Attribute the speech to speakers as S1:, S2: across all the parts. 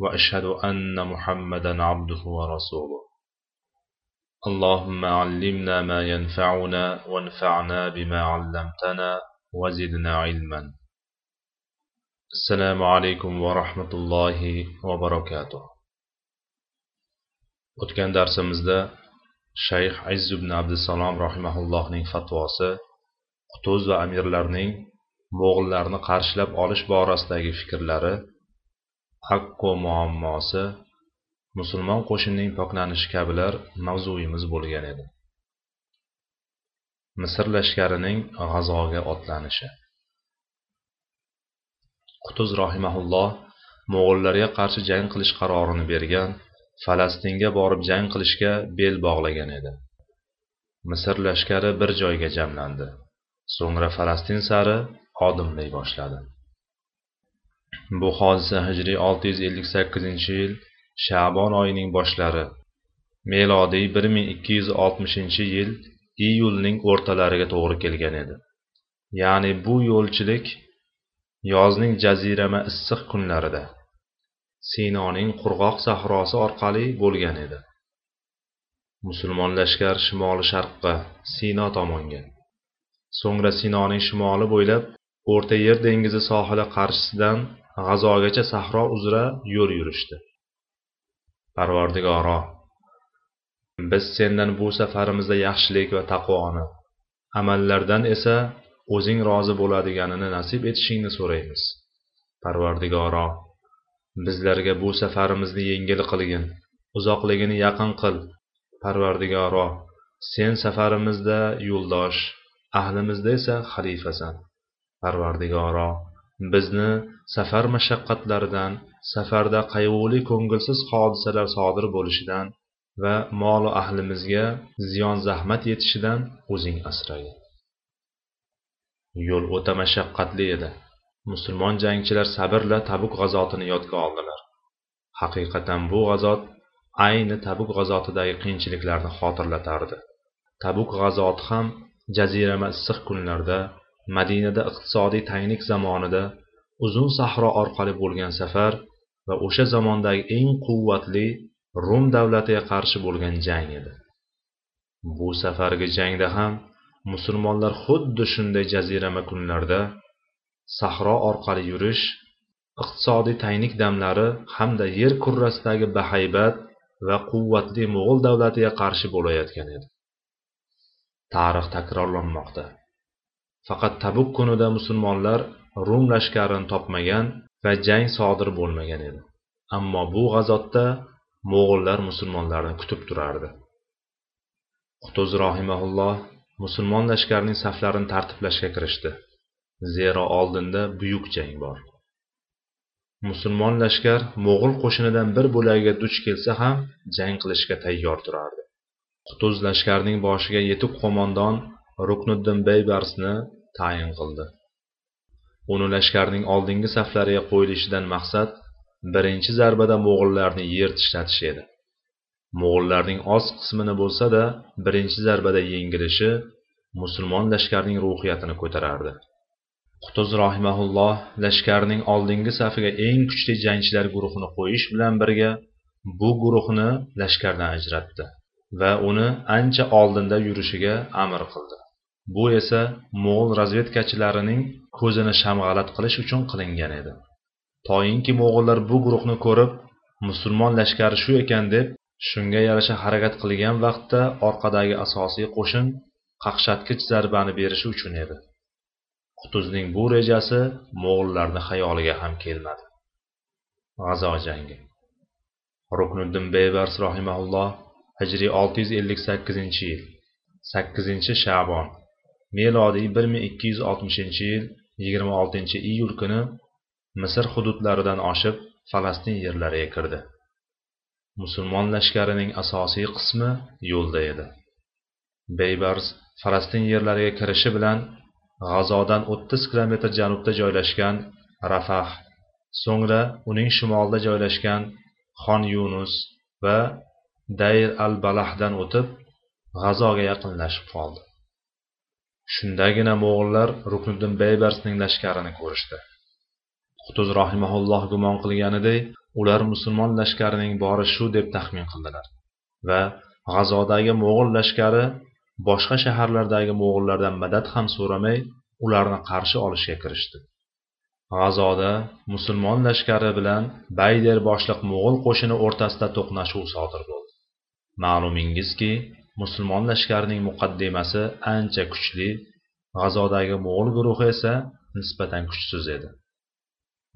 S1: وأشهد أن محمدا عبده ورسوله اللهم علمنا ما ينفعنا وانفعنا بما علمتنا وزدنا علما السلام عليكم ورحمة الله وبركاته o'tgan darsimizda shayx izz ibn abdusalom rahimaullohning fatvosi qutuz va amirlarning mo'g'illarni qarshilab olish borasidagi fikrlari haqqu muammosi musulmon qo'shinining poklanishi kabilar mavzuyimiz bo'lgan edi. Misr lashkarining g'azoga otlanishi. Qutuz rohimahulloh mo'g'ullarga qarshi jang qilish qarorini bergan falastinga borib jang qilishga bel bog'lagan edi. Misr lashkari bir joyga jamlandi. So'ngra falastin sari odimlay boshladi. Bu hodisa hijriy 658 yil shabon oyining boshlari. Melodiy 1260 yil iyulning o'rtalariga to'g'ri kelgan edi. Ya'ni bu yo'lchilik yozning jazirama issiq kunlarida sinoning qurg'oq sahrosi orqali bo'lgan edi. Musulmon lashkar shimoli sharqqa sino tomonga. So'ngra sinoning shimoli bo'ylab o'rta yer dengizi sohili qarshisidan g'azogacha sahro uzra yo'l yurishdi. Parvardigoro biz sendan bu safarimizda yaxshilik va taqvoni amallardan esa o'zing rozi bo'ladiganini nasib etishingni so'raymiz. Parvardigoro bizlarga bu safarimizni yengil qilgin uzoqligini yaqin qil. Parvardigoro sen safarimizda yo'ldosh ahlimizda esa xalifasan. Parvardigoro bizni safar mashaqqatlaridan safarda qayg'uli ko'ngilsiz hodisalar sodir bo'lishidan va molu ahlimizga ziyon zahmat yetishidan o'zing asragin yo'l o'ta mashaqqatli edi. Musulmon jangchilar sabrla tabuk g'azotini yodga oldilar. Haqiqatan bu g'azot ayni tabuk g'azotidagi qiyinchiliklarni xotirlatardi. Tabuk g'azoti ham jazirama issiq kunlarda madinada iqtisodiy tanglik zamonida uzun sahro orqali bo'lgan safar va o'sha zamondagi eng quvvatli rum davlatiga qarshi bo'lgan jang edi. Bu safargi jangda ham musulmonlar xuddi shunday jazirama kunlarda sahro orqali yurish iqtisodiy tanglik damlari hamda yer kurrasidagi bahaybat va quvvatli mo'g'ul davlatiga qarshi bo'layotgan edi. Tarix takrorlanmoqda. Faqat tabuk kunida musulmonlar rum lashkarini topmagan va jang sodir bo'lmagan edi. Ammo bu g'azotda mo'g'ullar musulmonlarni kutib turardi. Qutuz rohimaulloh musulmon lashkarining saflarini tartiblashga kirishdi. Zero oldinda buyuk jang bor. Musulmon lashkar mo'g'ul qo'shinidan bir bo'lagiga duch kelsa ham jang qilishga tayyor turardi. Qutuz lashkarining boshiga yetuk qo'mondon rukniddin beybarsni tayin qildi. Uni lashkarning oldingi saflariga qo'yilishidan maqsad birinchi zarbada mo'g'ullarni yer tishlatish edi. Mo'g'ullarning oz qismini bo'lsa da birinchi zarbada yengilishi musulmon lashkarning ruhiyatini ko'tarardi. Qutuz rohimaulloh lashkarning oldingi safiga eng kuchli jangchilar guruhini qo'yish bilan birga bu guruhni lashkardan ajratdi va uni ancha oldinda yurishiga amr qildi. Bu esa mo'g'ul razvedkachilarining ko'zini shamg'alat qilish uchun qilingan edi. Toyinki mo'g'ullar bu guruhni ko'rib musulmon lashkari shu ekan deb shunga yarasha harakat qilgan vaqtda orqadagi asosiy qo'shin qaqshatkich zarbani berishi uchun edi. Qutuzning bu rejasi mo'g'ullarni xayoliga ham kelmadi. G'azo jangi. Rukniddin bebars rohimaulloh hijriy 658 yil 8 shabon. Melodiy 1260 yil 26 iyul kuni misr hududlaridan oshib falastin yerlariga kirdi. Musulmon lashkarining asosiy qismi yo'lda edi. Beybars falastin yerlariga kirishi bilan g'azodan o'ttiz kilometr janubda joylashgan rafah so'ngra uning shimolida joylashgan xon yunus va dayr al balahdan o'tib g'azoga yaqinlashib qoldi. Shundagina mo'g'ullar rukniddin Baybarsning lashkarini ko'rishdi. Qutuz rahimaulloh gumon qilganiday ular musulmon lashkarining bori shu deb taxmin qildilar va g'azodagi mo'g'ul lashkari boshqa shaharlardagi mo'g'ullardan madad ham so'ramay ularni qarshi olishga kirishdi. G'azoda musulmon lashkari bilan bayder boshliq mo'g'ul qo'shini o'rtasida to'qnashuv sodir bo'ldi. Ma'lumingizki musulmon lashkarining muqaddimasi ancha kuchli g'azodagi mo'g'ul guruhi esa nisbatan kuchsiz edi.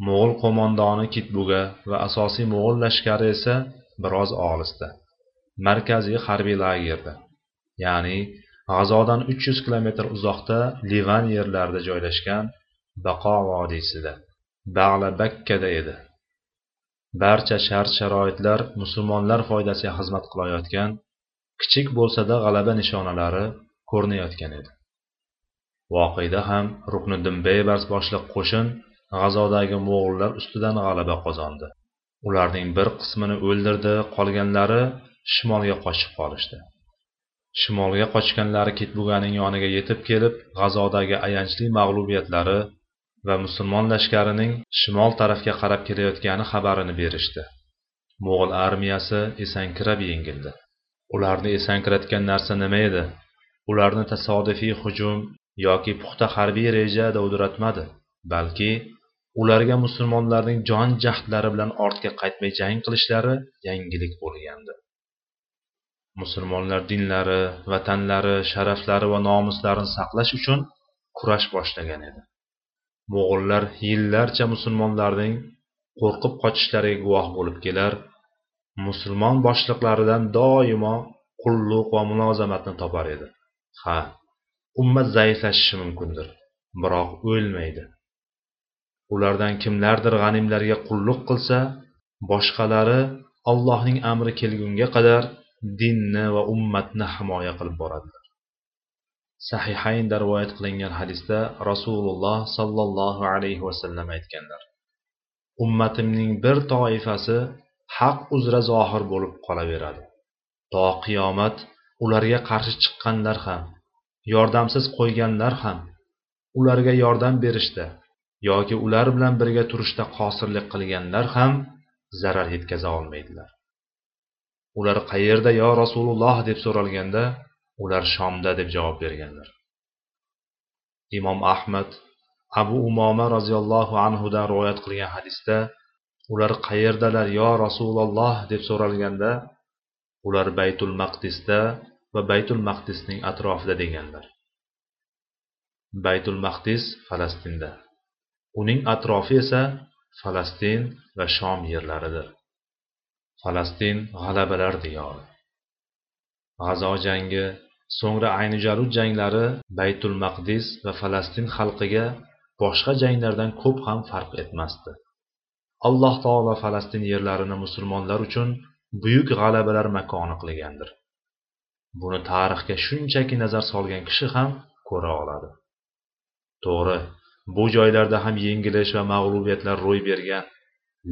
S1: Mo'g'ul qo'mondoni kitbuga va asosiy mo'g'ul lashkari esa biroz olisda markaziy harbiy lagerda ya'ni g'azodan 300 kilometr uzoqda livan yerlarida joylashgan baqo vodiysida bag'la bakkada edi. Barcha shart sharoitlar musulmonlar foydasiga xizmat qilayotgan kichik bo'lsada g'alaba nishonalari ko'rinayotgan edi. Voqeda ham rukniddin beybars boshliq qo'shin g'azodagi mo'g'ullar ustidan g'alaba qozondi. Ularning bir qismini o'ldirdi qolganlari shimolga qochib qolishdi. Shimolga qochganlari ketbuganing yoniga yetib kelib g'azodagi ayanchli mag'lubiyatlari va musulmon lashkarining shimol tarafga qarab kelayotgani xabarini berishdi. Mo'g'ul armiyasi esankirab yengildi. Ularni esankiratgan narsa nima edi? Ularni tasodifiy hujum yoki puxta harbiy reja dovdiratmadi balki ularga musulmonlarning jon jahdlari bilan ortga qaytmay jang qilishlari yangilik bo'lgandi. Musulmonlar dinlari vatanlari sharaflari va nomuslarini saqlash uchun kurash boshlagan edi. Mo'g'ullar yillarcha musulmonlarning qo'rqib qochishlariga guvoh bo'lib kelar musulmon boshliqlaridan doimo qulluq va mulozamatni topar edi. Ha ummat zaiflashishi mumkindir biroq o'lmaydi. Ulardan kimlardir g'animlarga qulluq qilsa boshqalari allohning amri kelgunga qadar dinni va ummatni himoya qilib boradilar. Sahihaynda rivoyat qilingan hadisda rasululloh sollallohu alayhi vasallam aytganlar ummatimning bir toifasi haq uzra zohir bo'lib qolaveradi. To qiyomat ularga qarshi chiqqanlar ham yordamsiz qo'yganlar ham ularga yordam berishda yoki ular bilan birga turishda qosirlik qilganlar ham zarar yetkaza olmaydilar. Ular qayerda yo rasululloh deb so'ralganda ular shomda deb javob berganlar. Imom ahmad abu umoma roziyallohu anhudan rivoyat qilgan hadisda ular qayerdalar yo rasululloh deb so'ralganda ular baytul maqdisda va baytul maqdisning atrofida deganlar. Baytul maqdis falastinda. Uning atrofi esa falastin va shom yerlaridir. Falastin g'alabalar diyori. G'azo jangi so'ngra ayni jarud janglari baytul maqdis va falastin xalqiga boshqa janglardan ko'p ham farq etmasdi. Alloh taolo falastin yerlarini musulmonlar uchun buyuk g'alabalar makoni qilgandir. Buni tarixga shunchaki nazar solgan kishi ham ko'ra oladi. To'g'ri bu joylarda ham yengilish va mag'lubiyatlar ro'y bergan.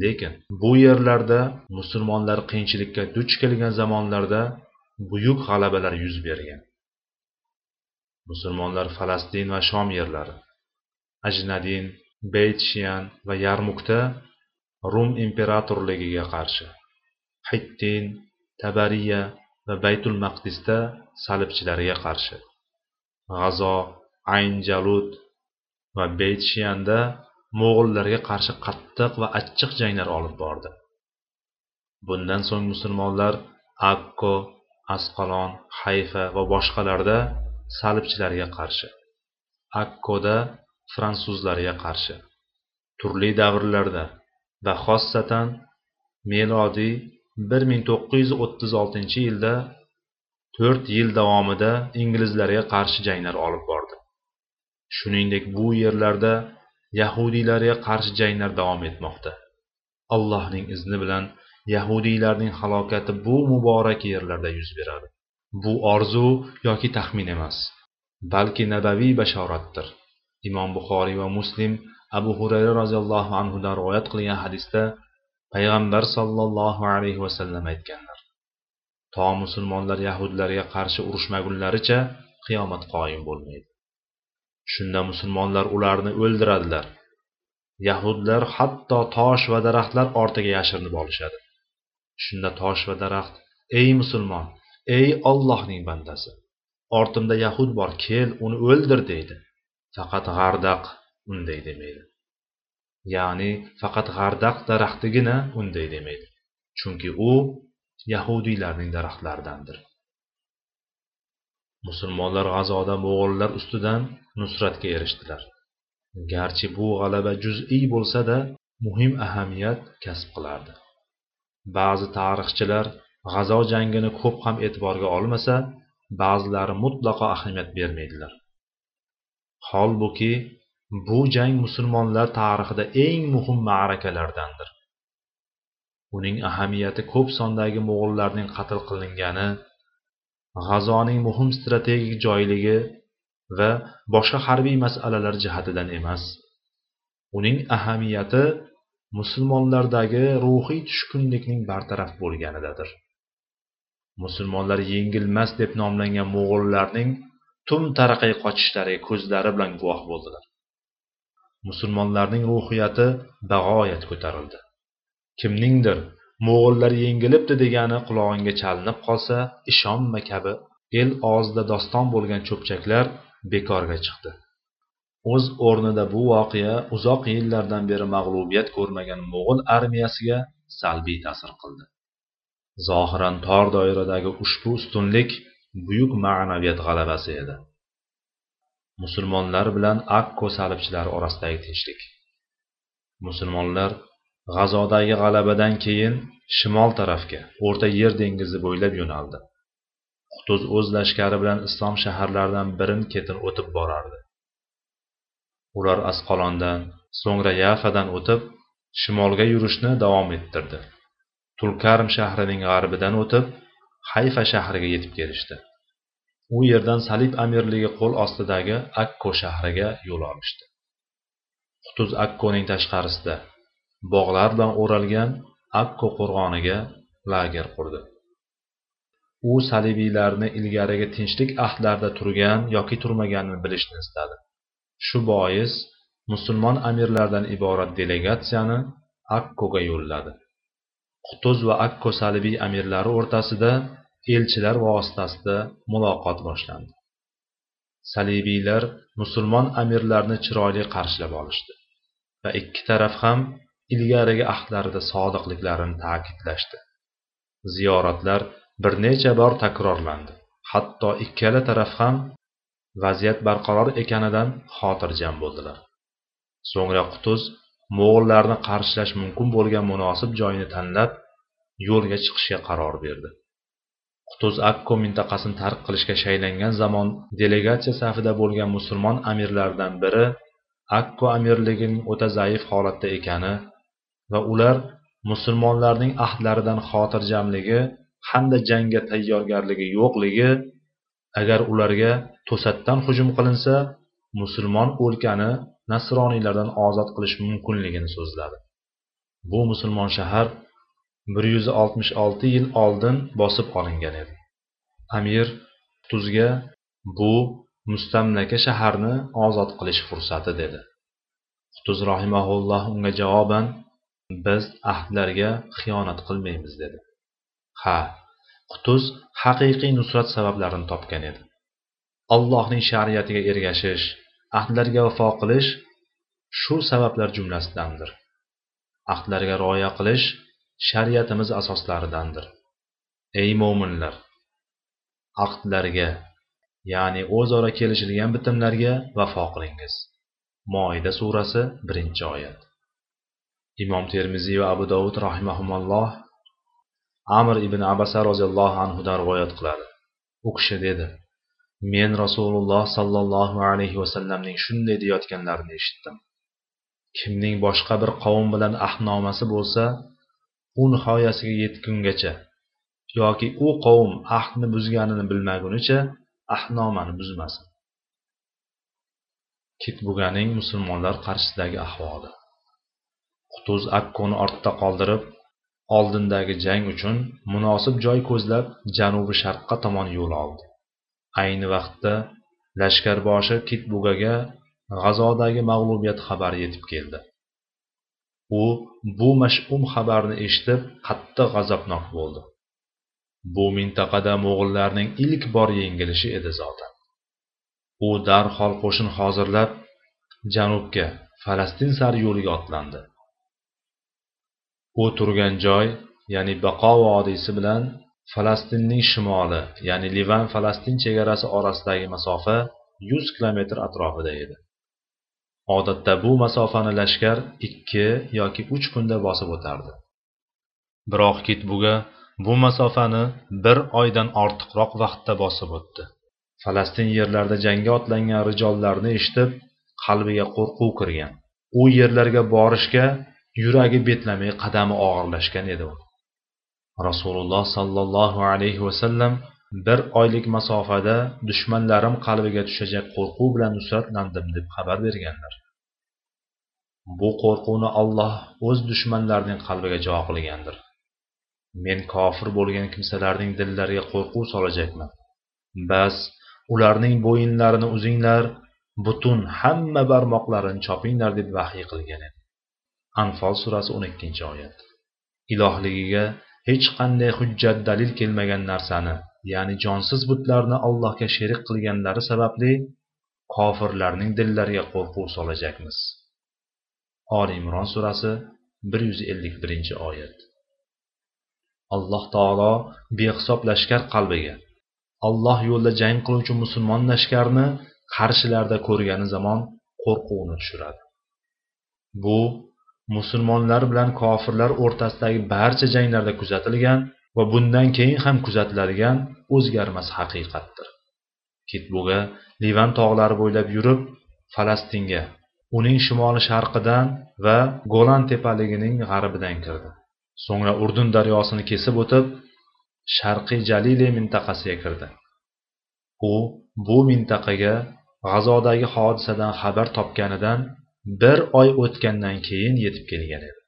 S1: Lekin bu yerlarda musulmonlar qiyinchilikka duch kelgan zamonlarda buyuk g'alabalar yuz bergan. Musulmonlar falastin va shom yerlari ajnadin beyt shiyan va yarmukda rum imperatorligiga qarshi. Hittin tabariya va baytul maqdisda salibchilarga qarshi. G'azo ayn jalut va beyt shiyanda mo'g'ullarga qarshi qattiq va achchiq janglar olib bordi. Bundan so'ng musulmonlar akko asqalon hayfa va boshqalarda salibchilarga qarshi akkoda fransuzlarga qarshi turli davrlarda va xossatan melodiy 1936 yilda 4 yil davomida inglizlarga qarshi janglar olib bordi. Shuningdek bu yerlarda yahudiylarga qarshi janglar davom etmoqda. Allohning izni bilan yahudiylarning halokati bu muborak yerlarda yuz beradi. Bu orzu yoki taxmin emas balki nabaviy bashoratdir. Imom buxoriy va muslim abu hurayra roziyallohu anhudan rivoyat qilgan hadisda payg'ambar sollallohu alayhi vasallam aytganlar to musulmonlar yahudlarga qarshi urushmagunlaricha qiyomat qoyim bo'lmaydi. Shunda musulmonlar ularni o'ldiradilar. Yahudlar hatto tosh va daraxtlar ortiga yashirinib olishadi. Shunda tosh va daraxt ey musulmon ey ollohning bandasi ortimda yahud bor kel uni o'ldir deydi. Faqat g'ardaq unday demaydi. Ya'ni faqat g'ardaq daraxtigina unday demaydi. Chunki u yahudiylarning daraxtlaridandir. Musulmonlar g'azoda mo'g'ullar ustidan nusratga erishdilar. Garchi bu g'alaba juz'iy bo'lsa-da muhim ahamiyat kasb qilardi. Ba'zi tarixchilar g'azo jangini ko'p ham e'tiborga olmasa ba'zilari mutlaqo ahamiyat bermaydilar. Holbuki bu jang musulmonlar tarixida eng muhim ma'rakalardandir. Uning ahamiyati ko'p sondagi mo'g'ullarning qatl qilingani g'azoning muhim strategik joyligi va boshqa harbiy masalalar jihatidan emas. Uning ahamiyati musulmonlardagi ruhiy tushkunlikning bartaraf bo'lganidadir. Musulmonlar yengilmas deb nomlangan mo'g'ullarning tum taraqay qochishlariga ko'zlari bilan guvoh bo'ldilar. Musulmonlarning ruhiyati bag'oyat ko'tarildi. Kimningdir mo'g'ullar yengilibdi degani qulog'ingga chalinib qolsa ishonma kabi el og'zida doston bo'lgan cho'pchaklar bekorga chiqdi. O'z o'rnida bu voqea uzoq yillardan beri mag'lubiyat ko'rmagan mo'g'ul armiyasiga salbiy ta'sir qildi. Zohiran tor doiradagi ushbu ustunlik buyuk ma'naviyat g'alabasi edi. Musulmonlar bilan akko salibchilari orasidagi tinchlik. Musulmonlar g'azodagi g'alabadan keyin shimol tarafga o'rta yer dengizi bo'ylab yo'naldi. Qutuz o'z lashkari bilan islom shaharlaridan birin ketin o'tib borardi. Ular asqalondan so'ngra yafadan o'tib shimolga yurishni davom ettirdi. Tulkarm shahrining g'arbidan o'tib hayfa shahriga yetib kelishdi. U yerdan salib amirligi qo'l ostidagi akko shahriga yo'l olishdi. Qutuz akkoning tashqarisida bog'lar bilan o'ralgan akko qo'rg'oniga lager qurdi. U salibiylarni ilgarigi tinchlik ahdlarida turgan yoki turmaganini bilishni istadi. Shu bois musulmon amirlardan iborat delegatsiyani akkoga yo'lladi. Qutuz va akko salibiy amirlari o'rtasida elchilar vositasida muloqot boshlandi. Salibiylar musulmon amirlarni chiroyli qarshilab olishdi va ikki taraf ham ilgarigi ahdlarida sodiqliklarini ta'kidlashdi. Ziyoratlar bir necha bor takrorlandi. Hatto ikkala taraf ham vaziyat barqaror ekanidan xotirjam bo'ldilar. So'ngra qutuz mo'g'ullarni qarshilash mumkin bo'lgan munosib joyni tanlab yo'lga chiqishga qaror berdi. Qutuz akko mintaqasini tark qilishga shaylangan zamon delegatsiya safida bo'lgan musulmon amirlardan biri akko amirligining o'ta zaif holatda ekani va ular musulmonlarning ahdlaridan xotirjamligi hamda jangga tayyorgarligi yo'qligi agar ularga to'satdan hujum qilinsa musulmon o'lkani nasroniylardan ozod qilish mumkinligini so'zladi. Bu musulmon shahar bir yuz oltmish olti yil oldin bosib olingan edi. Amir tuzga bu mustamlaka shaharni ozod qilish fursati dedi. Qutuz rohimaulloh unga javoban biz ahdlarga xiyonat qilmaymiz dedi. Ha qutuz haqiqiy nusrat sabablarini topgan edi. Allohning shariatiga ergashish ahdlarga vafo qilish shu sabablar jumlasidandir. Ahdlarga rioya qilish shariatimiz asoslaridandir. Ey mo'minlar aqdlarga ya'ni o'zaro kelishilgan bitimlarga vafo qilingiz. Moida surasi birinchi oyat. Imom termiziy va abu dovud rahimahumalloh amr ibn abasa roziyallohu anhudan rivoyat qiladi. U kishi dedi men rasululloh sollallohu alayhi vasallamning shunday deyayotganlarini eshitdim. Kimning boshqa bir qavm bilan ahdnomasi bo'lsa u nihoyasiga yetgungacha yoki u qavm ahdni buzganini bilmagunicha ahdnomani buzmasin. Kitbuganing musulmonlar qarshisidagi ahvoli. Qutuz akkoni ortda qoldirib oldindagi jang uchun munosib joy ko'zlab janubi sharqqa tomon yo'l oldi. Ayni vaqtda lashkarboshi kitbugaga g'azodagi mag'lubiyat xabari yetib keldi. U bu mash'um xabarni eshitib qattiq g'azabnok bo'ldi. Bu mintaqada mo'g'illarning ilk bor yengilishi edi zotan. U darhol qo'shin hozirlab janubga falastin sari yo'liga otlandi. U turgan joy ya'ni baqo vodiysi bilan falastinning shimoli ya'ni livan falastin chegarasi orasidagi masofa yuz kilometr atrofida edi. Odatda bu masofani lashkar ikki yoki uch kunda bosib o'tardi. Biroq kitbuga bu masofani bir oydan ortiqroq vaqtda bosib o'tdi. Falastin yerlarida jangga otlangan rijollarni eshitib qalbiga qo'rquv kirgan. U yerlarga borishga yuragi betlamay qadami og'irlashgan edi rasululloh sollallohu alayhi vasallam bir oylik masofada dushmanlarim qalbiga tushajak qo'rquv bilan nusratlandim deb xabar berganlar. Bu qo'rquvni olloh o'z dushmanlarining qalbiga jo qilgandir. Men kofir bo'lgan kimsalarning dillariga qo'rquv solajakman bas ularning bo'yinlarini uzinglar butun hamma barmoqlarini chopinglar deb vahiy qilgan edi anfol surasi o'n ikkinchi oyat. Ilohligiga hech qanday hujjat dalil kelmagan narsani ya'ni jonsiz butlarni allohga sherik qilganlari sababli kofirlarning dillariga qo'rquv solajakmiz oli imron surasi bir yuz ellik birinchi oyat. Alloh taolo behisob lashkar qalbiga alloh yo'lida jang qiluvchi musulmon lashkarni qarshilarida ko'rgani zamon qo'rquvni tushiradi. Bu musulmonlar bilan kofirlar o'rtasidagi barcha janglarda kuzatilgan va bundan keyin ham kuzatiladigan o'zgarmas haqiqatdir. Kitbuga livan tog'lari bo'ylab yurib falastinga uning shimoli sharqidan va golan tepaligining g'arbidan kirdi. So'ngra urdun daryosini kesib o'tib sharqiy jalile mintaqasiga kirdi. U bu mintaqaga g'azodagi hodisadan xabar topganidan bir oy o'tgandan keyin yetib kelgan edi.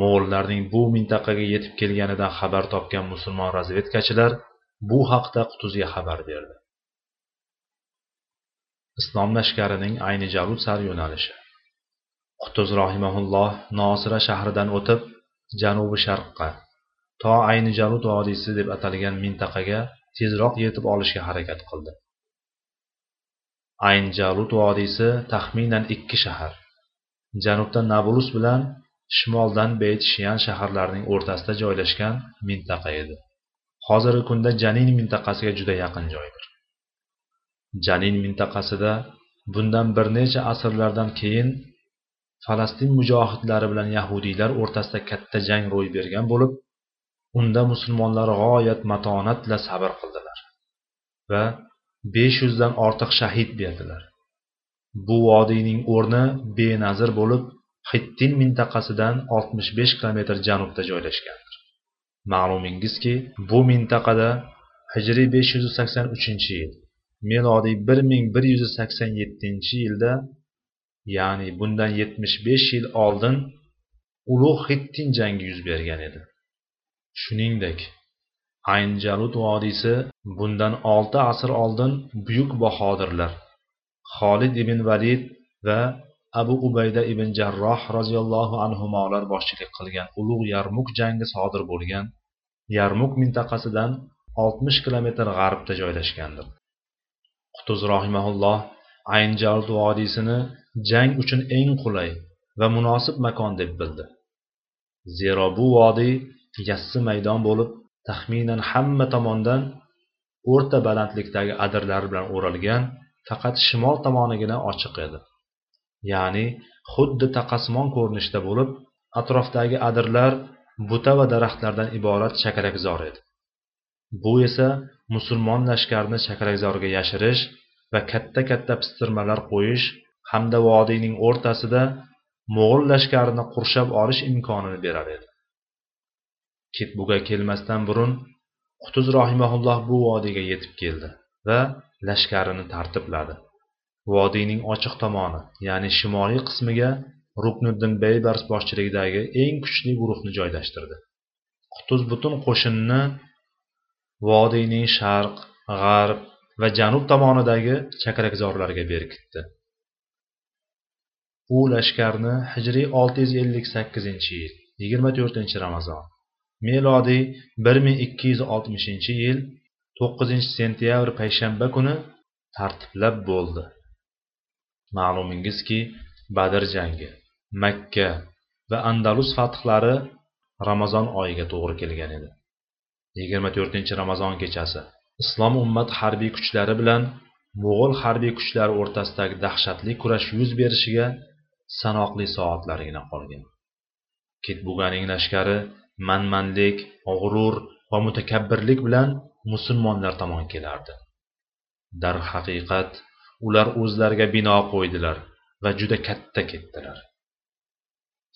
S1: Mo'g'ullarning bu mintaqaga yetib kelganidan xabar topgan musulmon razvedkachilar bu haqda qutuzga xabar berdi. Islom lashkarining ayni jarud sari yo'nalishi. Qutuz rohimaulloh nosira shahridan o'tib janubi sharqqa to ayni jarud vodiysi deb atalgan mintaqaga tezroq yetib olishga harakat qildi. Ayn jalut vodiysi taxminan ikki shahar janubda nablus bilan shimoldan beyt shiyan shaharlarining o'rtasida joylashgan mintaqa edi. Hozirgi kunda janin mintaqasiga juda yaqin joydir. Janin mintaqasida bundan bir necha asrlardan keyin falastin mujohidlari bilan yahudiylar o'rtasida katta jang ro'y bergan bo'lib unda musulmonlar g'oyat matonat bilan sabr qildilar va besh yuzdan ortiq shahid berdilar. Bu vodiyning o'rni benazir bo'lib xittin mintaqasidan oltmish besh kilometr janubda joylashgandir. Ma'lumingizki bu mintaqada hijriy besh yuz sakson uchinchi yil milodiy bir ming bir yuz sakson yettinchi yilda ya'ni bundan yetmish besh yil oldin ulug' xittin jangi yuz bergan edi. Shuningdek ayn jalut vodiysi bundan 6 asr oldin buyuk bahodirlar xolid ibn valid va abu ubayda ibn jarroh roziyallohu anhular boshchilik qilgan ulug' yarmuk jangi sodir bo'lgan yarmuk mintaqasidan oltmish kilometr g'arbda joylashgandir. Qutuz rohimaulloh ayn jalut vodiysini jang uchun eng qulay va munosib makon deb bildi. Zero bu vodiy yassi maydon bo'lib taxminan hamma tomondan o'rta balandlikdagi adirlar bilan o'ralgan faqat shimol tomonigina ochiq edi. Ya'ni xuddi taqasmon ko'rinishda bo'lib atrofdagi adirlar buta va daraxtlardan iborat chakarakzor edi. Bu esa musulmon lashkarini chakarakzorga yashirish va katta katta pistirmalar qo'yish hamda vodiyning o'rtasida mo'g'ul lashkarini qurshab olish imkonini berar edi. Ketbuga kelmasdan burun qutuz rohimaulloh bu vodiyga yetib keldi va lashkarini tartibladi. Vodiyning ochiq tomoni ya'ni shimoliy qismiga rukniddin beybars boshchiligidagi eng kuchli guruhni joylashtirdi. Qutuz butun qo'shinni vodiyning sharq g'arb va janub tomonidagi chakrakzorlarga berkitdi. U lashkarni hijriy olti yuz ellik sakkizinchi yil yigirma to'rtinchi ramazon melodiy bir ming ikki yuz oltmishinchi yil 9 sentyabr payshanba kuni tartiblab bo'ldi. Ma'lumingizki badr jangi makka va andalus fathlari ramazon oyiga to'g'ri kelgan edi. Yigirma to'rtinchi ramazon kechasi islom ummat harbiy kuchlari bilan mo'g'ul harbiy kuchlari o'rtasidagi dahshatli kurash yuz berishiga sanoqli soatlargina qolgan. Ketbuganing lashkari manmanlik g'urur va mutakabbirlik bilan musulmonlar tomon kelardi. Darhaqiqat ular o'zlariga bino qo'ydilar va juda katta ketdilar.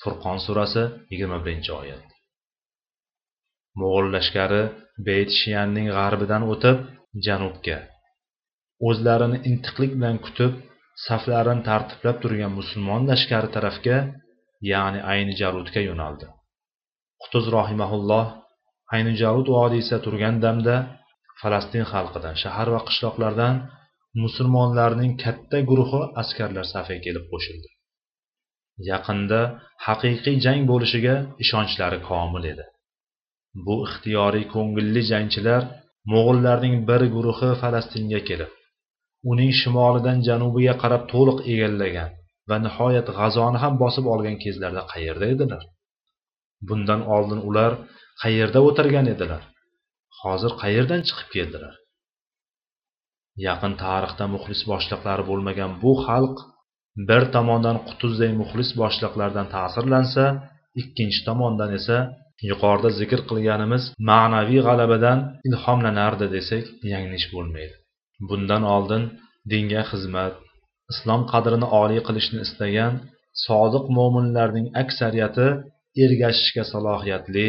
S1: Furqon surasi yigirma birinchi oyat. Mo'g'ul lashkari beyt shiyanning g'arbidan o'tib janubga o'zlarini intiqlik bilan kutib saflarini tartiblab turgan musulmon lashkari tarafga ya'ni ayni jarudga yo'naldi. Qutuz rohimaulloh ayni jarud vodiysida turgan damda falastin xalqidan shahar va qishloqlardan musulmonlarning katta guruhi askarlar safiga kelib qo'shildi. Yaqinda haqiqiy jang bo'lishiga ishonchlari komil edi. Bu ixtiyoriy ko'ngilli jangchilar mo'g'ullarning bir guruhi falastinga kelib uning shimolidan janubiga qarab to'liq egallagan va nihoyat g'azoni ham bosib olgan kezlarda qayerda edilar? Bundan oldin ular qayerda o'tirgan edilar? Hozir qayerdan chiqib keldilar? Yaqin tarixda muxlis boshliqlari bo'lmagan bu xalq bir tomondan qutuzday muxlis boshliqlardan ta'sirlansa ikkinchi tomondan esa yuqorida zikr qilganimiz ma'naviy g'alabadan ilhomlanardi desak yanglish bo'lmaydi. Bundan oldin dinga xizmat islom qadrini oliy qilishni istagan sodiq mo'minlarning aksariyati ergashishga salohiyatli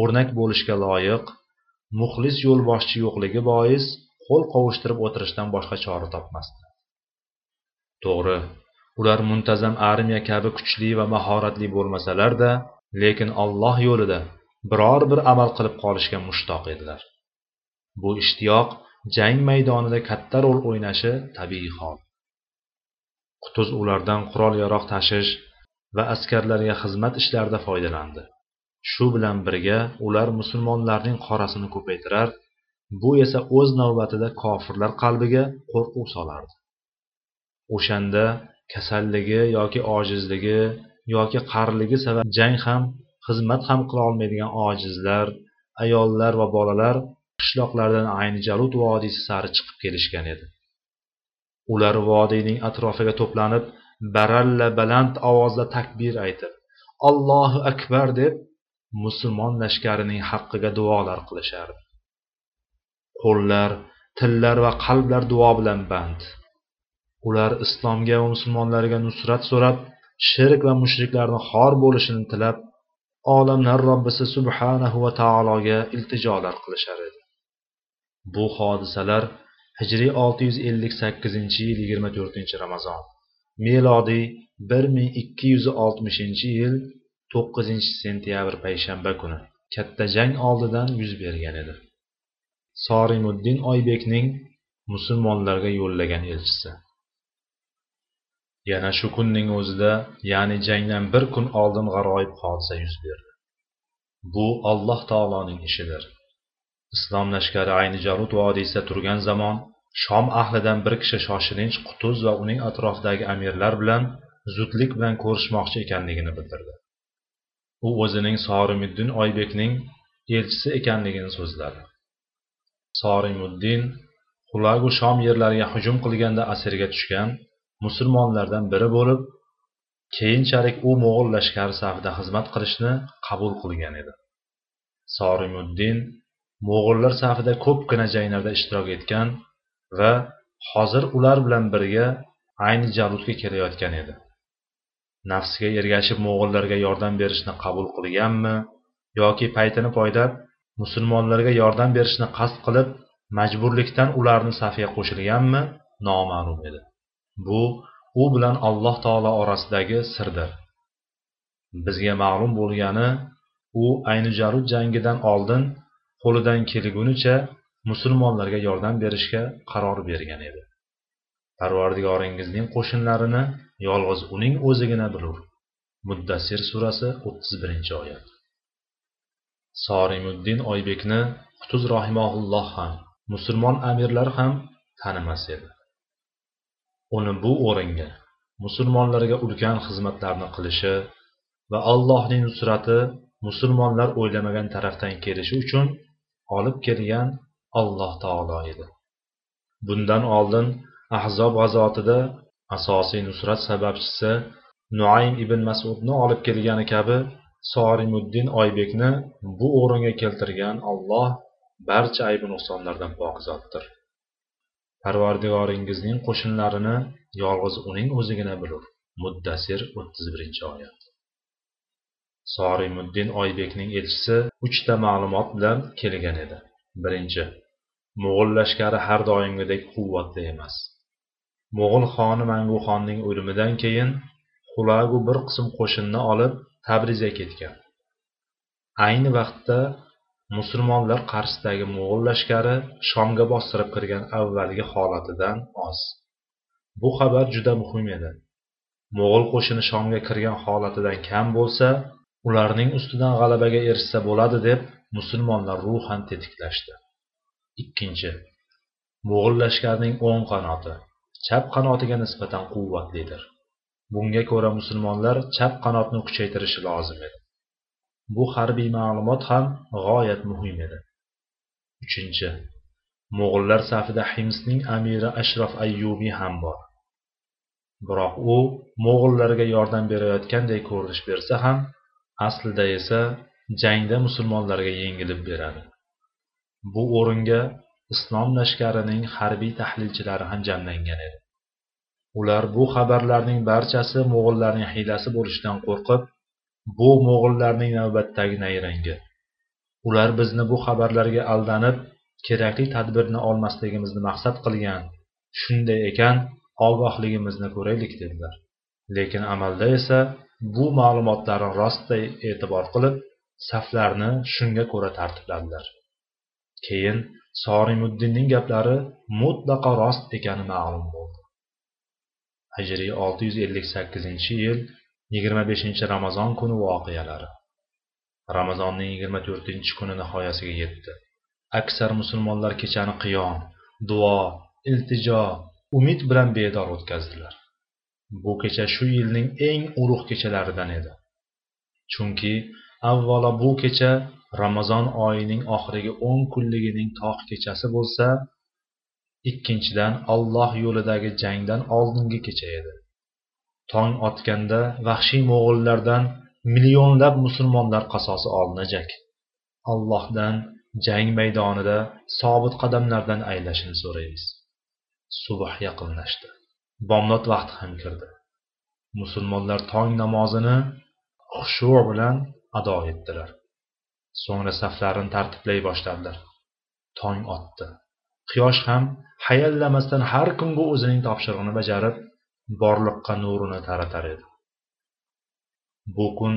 S1: o'rnak bo'lishga loyiq muxlis yo'lboshchi yo'qligi bois qo'l qovushtirib o'tirishdan boshqa chora topmasdi. To'g'ri ular muntazam armiya kabi kuchli va mahoratli bo'lmasalarda lekin Alloh yo'lida biror bir amal qilib qolishga mushtoq edilar. Bu ishtiyoq jang maydonida katta rol o'ynashi tabiiy hol. Qutuz ulardan qurol yaroq tashish va askarlarga xizmat ishlarida foydalandi. Shu bilan birga ular musulmonlarning qorasini ko'paytirar bu esa o'z navbatida kofirlar qalbiga qo'rquv solardi. O'shanda kasalligi yoki ojizligi yoki qariligi sabab jang ham xizmat ham qila olmaydigan ojizlar ayollar va bolalar qishloqlardan ayni jalut vodiysi sari chiqib kelishgan edi. Ular vodiyning atrofiga to'planib baralla baland ovozda takbir aytib allohu akbar deb musulmon lashkarining haqqiga duolar qilishardi. Qo'llar tillar va qalblar duo bilan band. Ular islomga va musulmonlarga nusrat so'rab shirk va mushriklarni xor bo'lishini tilab olamlar robbisi subhanahu va taologa iltijolar qilishar edi. Bu hodisalar hijriy olti yuz ellik sakkizinchi yil yigirma to'rtinchi ramazon melodiy bir ming ikki yuz oltmishinchi yil 9 sentyabr payshanba kuni katta jang oldidan yuz bergan edi. Sorimuddin oybekning musulmonlarga yo'llagan elchisi. Yana shu kunning o'zida ya'ni jangdan bir kun oldin g'aroyib hodisa yuz berdi. Bu alloh taoloning ishidir. Islom lashkari ayni jarut vodiysida turgan zamon shom ahlidan bir kishi shoshilinch qutuz va uning atrofidagi amirlar bilan zudlik bilan ko'rishmoqchi ekanligini bildirdi. U o'zining sorimiddin oybekning elchisi ekanligini so'zladi. Sorimuddin xulagu shom yerlariga hujum qilganda asirga tushgan musulmonlardan biri bo'lib keyinchalik u mo'g'ul lashkari safida xizmat qilishni qabul qilgan edi. Sorimuddin mo'g'ullar safida ko'pgina janglarda ishtirok etgan va hozir ular bilan birga ayni jarudga kelayotgan edi. Nafsiga ergashib mo'g'ullarga yordam berishni qabul qilganmi yoki paytini poydab musulmonlarga yordam berishni qasd qilib majburlikdan ularni safiga qo'shilganmi? Noma'lum edi. Bu u bilan alloh taolo orasidagi sirdir. Bizga ma'lum bo'lgani u ayni jarud jangidan oldin qo'lidan kelgunicha musulmonlarga yordam berishga qaror bergan edi. Parvardigoringizning qo'shinlarini yolg'iz uning o'zigina bilur. Muddassir surasi o'ttiz birinchi oyat. Sorimuddin oybekni qutuz rohimaulloh ham musulmon amirlar ham tanimas edi. Uni bu o'ringa musulmonlarga ulkan xizmatlarni qilishi va allohning nusrati musulmonlar o'ylamagan tarafdan kelishi uchun olib kelgan alloh taolo edi. Bundan oldin ahzob g'azotida asosiy nusrat sababchisi nuaym ibn masudni olib kelgani kabi sorimuddin oybekni bu o'ringa keltirgan olloh barcha aybi nuqsonlardan pok zotdir parvardigoringizning qo'shinlarini yolg'iz uning o'zigina bilur. Muddasir o'ttiz birinchi oyat. Sorimuddin oybekning elchisi uchta ma'lumot bilan kelgan edi. Birinchi mo'g'ul lashkari har doimgidek quvvatli emas. Mo'g'ul xoni manguxonning o'limidan keyin xulagu bir qism qo'shinni olib tabrizga ketgan. Ayni vaqtda musulmonlar qarshisidagi mo'g'ul lashkari shomga bostirib kirgan avvalgi holatidan oz. Bu xabar juda muhim edi. Mo'g'ul qo'shini shomga kirgan holatidan kam bo'lsa ularning ustidan g'alabaga erishsa bo'ladi deb musulmonlar ruhan tetiklashdi. Ikkinchi mo'g'ul lashkarining o'ng qanoti. Chap qanotiga nisbatan quvvatlidir. Bunga ko'ra musulmonlar chap qanotni kuchaytirishi lozim edi. Bu harbiy ma'lumot ham g'oyat muhim edi. Uchinchi mo'g'ullar safida himsning amiri ashrof ayyubiy ham bor. Biroq u mo'g'ullarga yordam berayotganday ko'rinish bersa ham aslida esa jangda musulmonlarga yengilib beradi. Bu o'ringa islom lashkarining harbiy tahlilchilari ham jamlangan edi. Ular bu xabarlarning barchasi mo'g'ullarning hiylasi bo'lishidan qo'rqib bu mo'g'ullarning navbatdagi nayrangi ular bizni bu xabarlarga aldanib kerakli tadbirni olmasligimizni maqsad qilgan shunday ekan ogohligimizni ko'raylik dedilar. Lekin amalda esa bu ma'lumotlarni rostday e'tibor qilib saflarni shunga ko'ra tartibladilar keyin sorimuddinning gaplari mutlaqo rost ekani ma'lum bo'ldi. Hijriy olti yuz ellik sakkizinchi yil yigirma beshinchi ramazon kuni voqealari. Ramazonning yigirma to'rtinchi kuni nihoyasiga yetdi. Aksar musulmonlar kechani qiyom duo iltijo umid bilan bedor o'tkazdilar. Bu kecha shu yilning eng ulug' kechalaridan edi. Chunki avvalo bu kecha ramazon oyining oxirgi o'n kunligining tog' kechasi bo'lsa ikkinchidan alloh yo'lidagi jangdan oldingi kecha edi. Tong otganda vahshiy mo'g'ullardan millionlab musulmonlar qasosi olinajak. Allohdan jang maydonida sobit qadamlardan aylashini so'raymiz. Subh yaqinlashdi. Bomdod vaqti ham kirdi. Musulmonlar tong namozini xushu bilan ado etdilar. So'ngra saflarini tartiblay boshladilar. Tong otdi. Quyosh ham hayallamasdan har kungi o'zining topshirig'ini bajarib borliqqa nurini taratar edi. Bu kun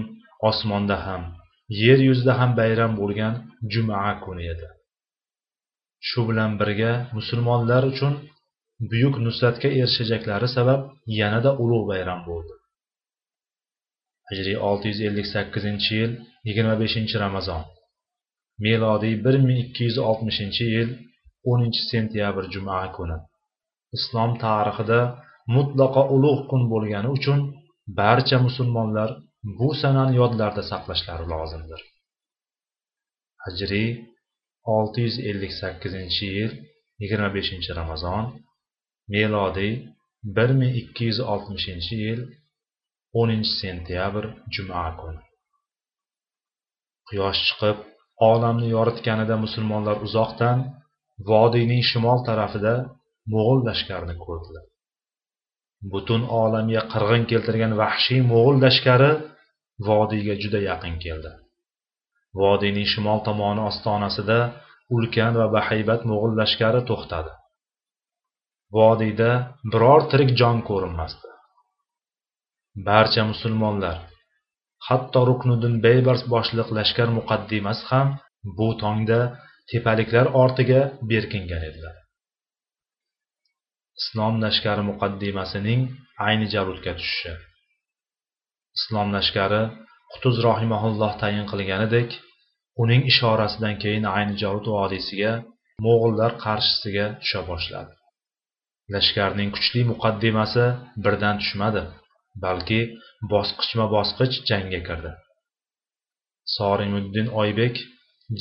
S1: osmonda ham yer yuzida ham bayram bo'lgan juma kuni edi. Shu bilan birga musulmonlar uchun buyuk nusratga erishajaklari sabab yanada ulug' bayram bo'ldi. Hijriy olti yuz ellik sakkizinchi yil yigirma beshinchi ramazon. Melodiy bir ming ikki yuz oltmishinchi yil o'ninchi sentyabr juma kuni. Islom tarixida mutlaqo ulug' kun bo'lgani uchun barcha musulmonlar bu sanani yodlarida saqlashlari lozimdir. Hijriy olti yuz ellik sakkizinchi yil yigirma beshinchi ramazon melodiy bir ming ikki yuz oltmishinchi yil o'ninchi sentyabr juma kuni. Quyosh chiqib olamni yoritganida musulmonlar uzoqdan vodiyning shimol tarafida mo'g'ul lashkarini ko'rdilar. Butun olamga qirg'in keltirgan vahshiy mo'g'ul lashkari vodiyga juda yaqin keldi. Vodiyning shimol tomoni ostonasida ulkan va bahaybat mo'g'ul lashkari to'xtadi. Vodiyda biror tirik jon ko'rinmasdi. Barcha musulmonlar hatto ruknuddin beybars boshliq lashkar muqaddimasi ham bu tongda tepaliklar ortiga berkingan edilar. Islom lashkari muqaddimasining ayni javudga tushishi. Islom lashkari qutuz rohimaulloh tayin qilganidek uning ishorasidan keyin ayni javud vodiysiga mo'g'ullar qarshisiga tusha boshladi. Lashkarning kuchli muqaddimasi birdan tushmadi balki bosqichma bosqich jangga kirdi. Sorimuddin oybek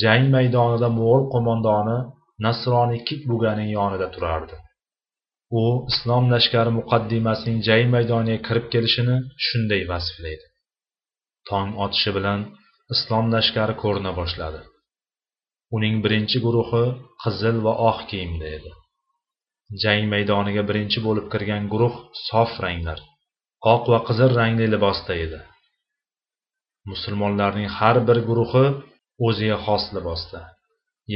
S1: jang maydonida mo'g'ul qo'mondoni nasroniy kitbuganing yonida turardi. U islom lashkari muqaddimasining jang maydoniga kirib kelishini shunday vasflaydi. Tong otishi bilan islom lashkari ko'rina boshladi. Uning birinchi guruhi qizil va oq kiyimda edi. Jang maydoniga birinchi bo'lib kirgan guruh sof ranglar oq va qizil rangli libosda edi. Musulmonlarning har bir guruhi o'ziga xos libosda.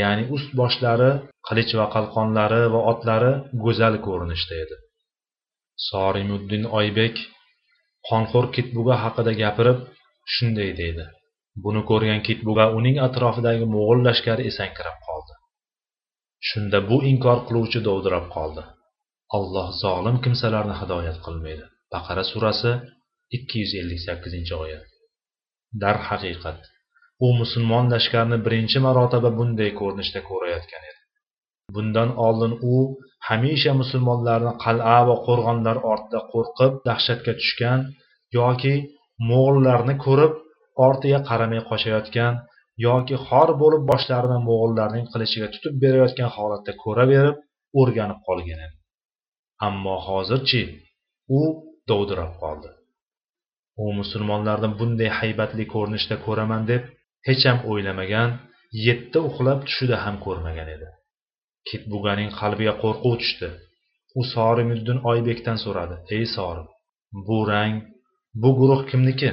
S1: Ya'ni ust boshlari qilich va qalqonlari va otlari go'zal ko'rinishda edi. Sorimuddin oybek qonxo'r kitbuga haqida gapirib shunday deydi. Buni ko'rgan kitbuga uning atrofidagi mo'g'ul lashkari esankirab qoldi. Shunda bu inkor qiluvchi dovdirab qoldi. Alloh zolim kimsalarni hidoyat qilmaydi. Baqara surasi ikki yuz ellik sakkizinchi oyat. Darhaqiqat. U musulmon lashkarini birinchi marotaba bunday ko'rinishda ko'rayotgan edi. Bundan oldin u hamisha musulmonlarni qal'a va qo'rg'onlar ortida qo'rqib dahshatga tushgan yoki mo'g'ullarni ko'rib ortiga qaramay qochayotgan yoki xor bo'lib boshlarini mo'g'ullarning qilichiga tutib berayotgan holatda ko'raverib o'rganib qolgan edi. Ammo hozirchi u dovdirab qoldi. U musulmonlarni bunday haybatli ko'rinishda ko'raman deb hecham o'ylamagan yetti uxlab tushida ham ko'rmagan edi. Kitbuganing qalbiga qo'rquv tushdi. U sorimiddin oybekdan so'radi ey sorim bu rang bu guruh kimniki?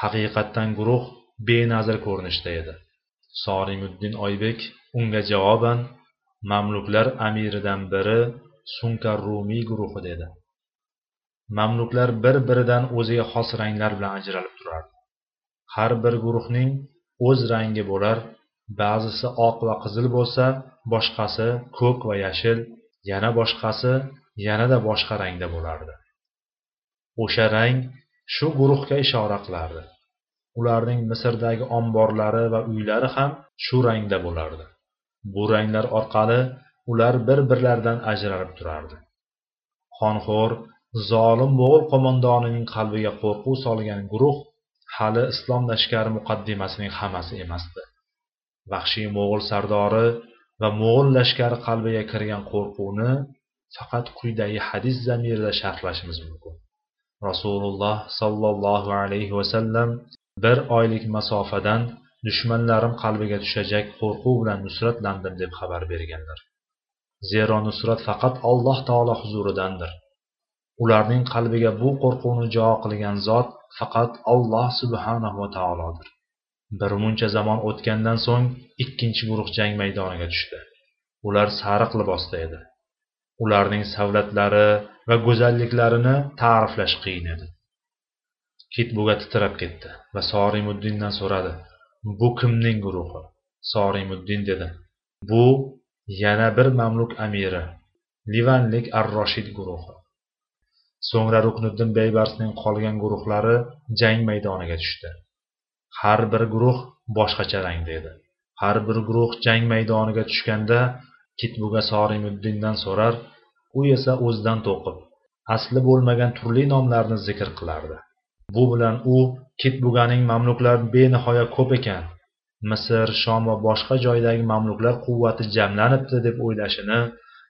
S1: Haqiqatdan guruh benazir ko'rinishda edi. Sorimuddin oybek unga javoban mamluklar amiridan biri sunkar rumiy guruhi dedi. Mamluklar bir biridan o'ziga xos ranglar bilan ajralib turardi. Har bir guruhning o'z rangi bo'lar. Ba'zisi oq va qizil bo'lsa boshqasi ko'k va yashil yana boshqasi yanada boshqa rangda bo'lardi. O'sha rang shu guruhga ishora qilardi. Ularning misrdagi omborlari va uylari ham shu rangda bo'lardi. Bu ranglar orqali ular bir birlaridan ajralib turardi. Xonxo'r zolim mo'g'ul qo'mondonining qalbiga qo'rquv solgan guruh hali islom lashkari muqaddimasining hammasi emasdi. Vahshiy mo'g'ul sardori va mo'g'ul lashkari qalbiga kirgan qo'rquvni faqat quyidagi hadis zamirida sharhlashimiz mumkin. Rasululloh sollallohu alayhi vasallam bir oylik masofadan dushmanlarim qalbiga tushajak qo'rquv bilan nusratlandim deb xabar berganlar. Zero nusrat faqat alloh taolo huzuridandir. Ularning qalbiga bu qo'rquvni jo qilgan zot faqat alloh subhanahu va taolodir. Bir muncha zamon o'tgandan so'ng ikkinchi guruh jang maydoniga tushdi. Ular sariq libosda edi. Ularning savlatlari va go'zalliklarini ta'riflash qiyin edi. Kitbuga titrab ketdi va sorimuddindan so'radi bu kimning guruhi? Sorimuddin dedi bu yana bir mamluk amiri livanlik ar roshid guruhi. So'ngra rukniddin beybarsning qolgan guruhlari jang maydoniga tushdi. Har bir guruh boshqacha rangda edi. Har bir guruh jang maydoniga tushganda kitbuga sorimuddindan so'rar u esa o'zidan to'qib asli bo'lmagan turli nomlarni zikr qilardi. Bu bilan u kitbuganing mamluklar benihoya ko'p ekan misr shom va boshqa joydagi mamluklar quvvati jamlanibdi deb o'ylashini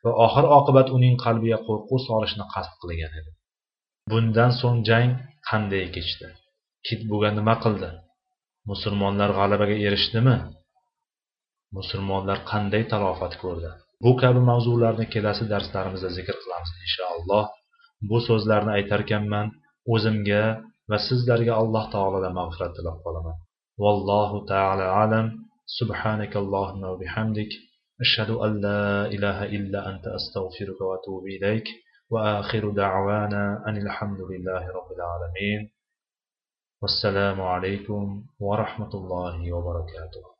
S1: va oxir oqibat uning qalbiga qo'rquv solishni qasd qilgan edi. bundan so'ng jang qanday kechdi kitbuga nima qildi musulmonlar g'alabaga erishdimi musulmonlar qanday talofat ko'rdi bu kabi mavzularni kelasi darslarimizda zikr qilamiz inshaalloh bu so'zlarni aytarkanman o'zimga va sizlarga alloh taolodan mag'firat tilab qolaman والله تعالى أعلم سبحانك اللهم وبحمدك أشهد أن لا إله إلا أنت أستغفرك وأتوب إليك وآخر دعوانا أن الحمد لله رب العالمين. والسلام عليكم ورحمة الله وبركاته.